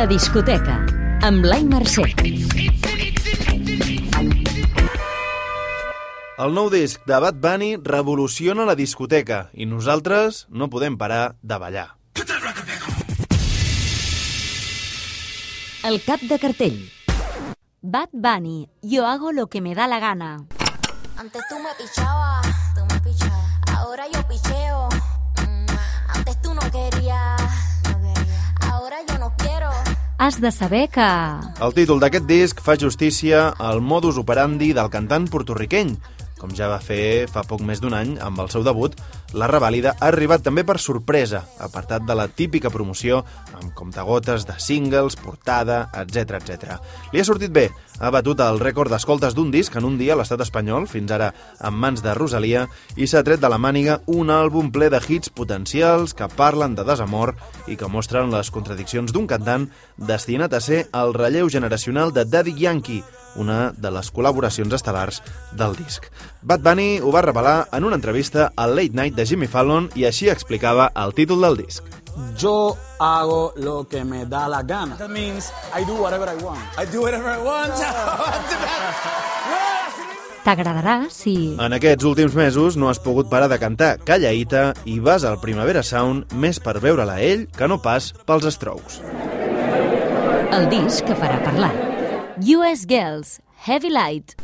La discoteca, amb Blai Mercè. El nou disc de Bad Bunny revoluciona la discoteca i nosaltres no podem parar de ballar. El cap de cartell. Bad Bunny, yo hago lo que me da la gana. Antes tú me pichabas, tú me pichabas. Ahora yo picheo. Mm, Antes tú no querías, Has de saber que... El títol d'aquest disc fa justícia al modus operandi del cantant portorriqueny. Com ja va fer fa poc més d'un any amb el seu debut, la revàlida ha arribat també per sorpresa, apartat de la típica promoció amb comptagotes de singles, portada, etc etc. Li ha sortit bé, ha batut el rècord d'escoltes d'un disc en un dia a l'estat espanyol, fins ara en mans de Rosalia, i s'ha tret de la màniga un àlbum ple de hits potencials que parlen de desamor i que mostren les contradiccions d'un cantant destinat a ser el relleu generacional de Daddy Yankee, una de les col·laboracions estel·lars del disc. Bad Bunny ho va revelar en una entrevista al Late Night de Jimmy Fallon i així explicava el títol del disc. Yo hago lo que me da la gana. That means I do whatever I want. I do whatever I want. T'agradarà si... En aquests últims mesos no has pogut parar de cantar Callaïta i vas al Primavera Sound més per veure-la ell que no pas pels Strokes. El disc que farà parlar. US Girls, Heavy Light.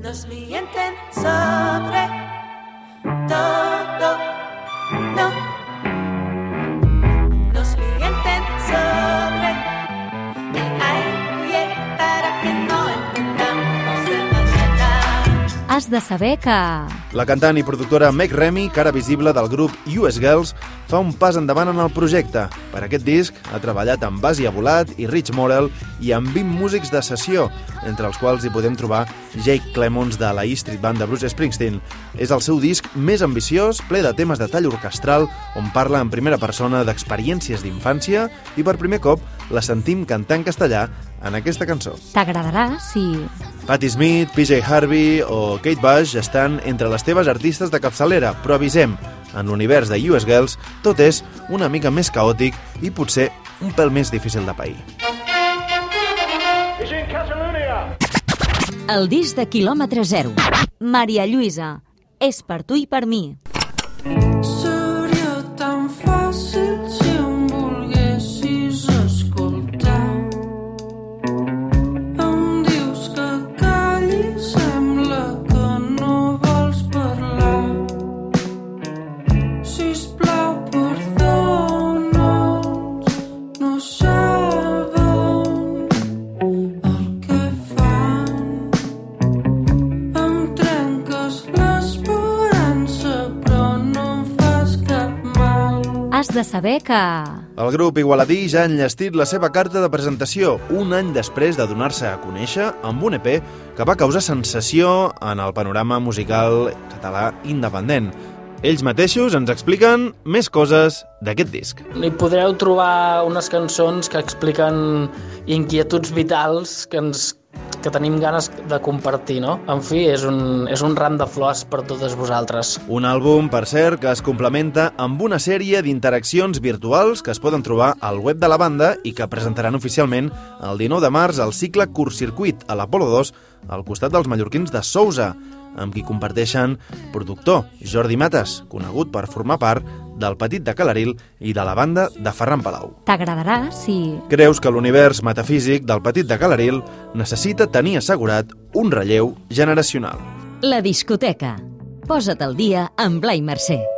Nos mienten sobre Has de saber que... La cantant i productora Meg Remy, cara visible del grup US Girls, fa un pas endavant en el projecte. Per aquest disc ha treballat amb Basia Volat i Rich Morel i amb 20 músics de sessió, entre els quals hi podem trobar Jake Clemons de la E Street Band de Bruce Springsteen. És el seu disc més ambiciós, ple de temes de tall orquestral, on parla en primera persona d'experiències d'infància i per primer cop la sentim cantar en castellà en aquesta cançó. T'agradarà si... Patti Smith, PJ Harvey o Kate Bush estan entre les teves artistes de capçalera, però avisem, en l'univers de US Girls tot és una mica més caòtic i potser un pèl més difícil de pair. El disc de quilòmetre zero. Maria Lluïsa. És per tu i per mi. De saber que... El grup igualadí ja ha enllestit la seva carta de presentació un any després de donar-se a conèixer amb un EP que va causar sensació en el panorama musical català independent. Ells mateixos ens expliquen més coses d'aquest disc. Hi podreu trobar unes cançons que expliquen inquietuds vitals que ens que tenim ganes de compartir, no? En fi, és un, és un ram de flors per totes vosaltres. Un àlbum, per cert, que es complementa amb una sèrie d'interaccions virtuals que es poden trobar al web de la banda i que presentaran oficialment el 19 de març al cicle Curtcircuit a l'Apolo 2 al costat dels mallorquins de Sousa, amb qui comparteixen productor Jordi Mates, conegut per formar part del Petit de Calaril i de la banda de Ferran Palau. T'agradarà si... Creus que l'univers metafísic del Petit de Calaril necessita tenir assegurat un relleu generacional. La discoteca. Posa't al dia amb Blai Mercè.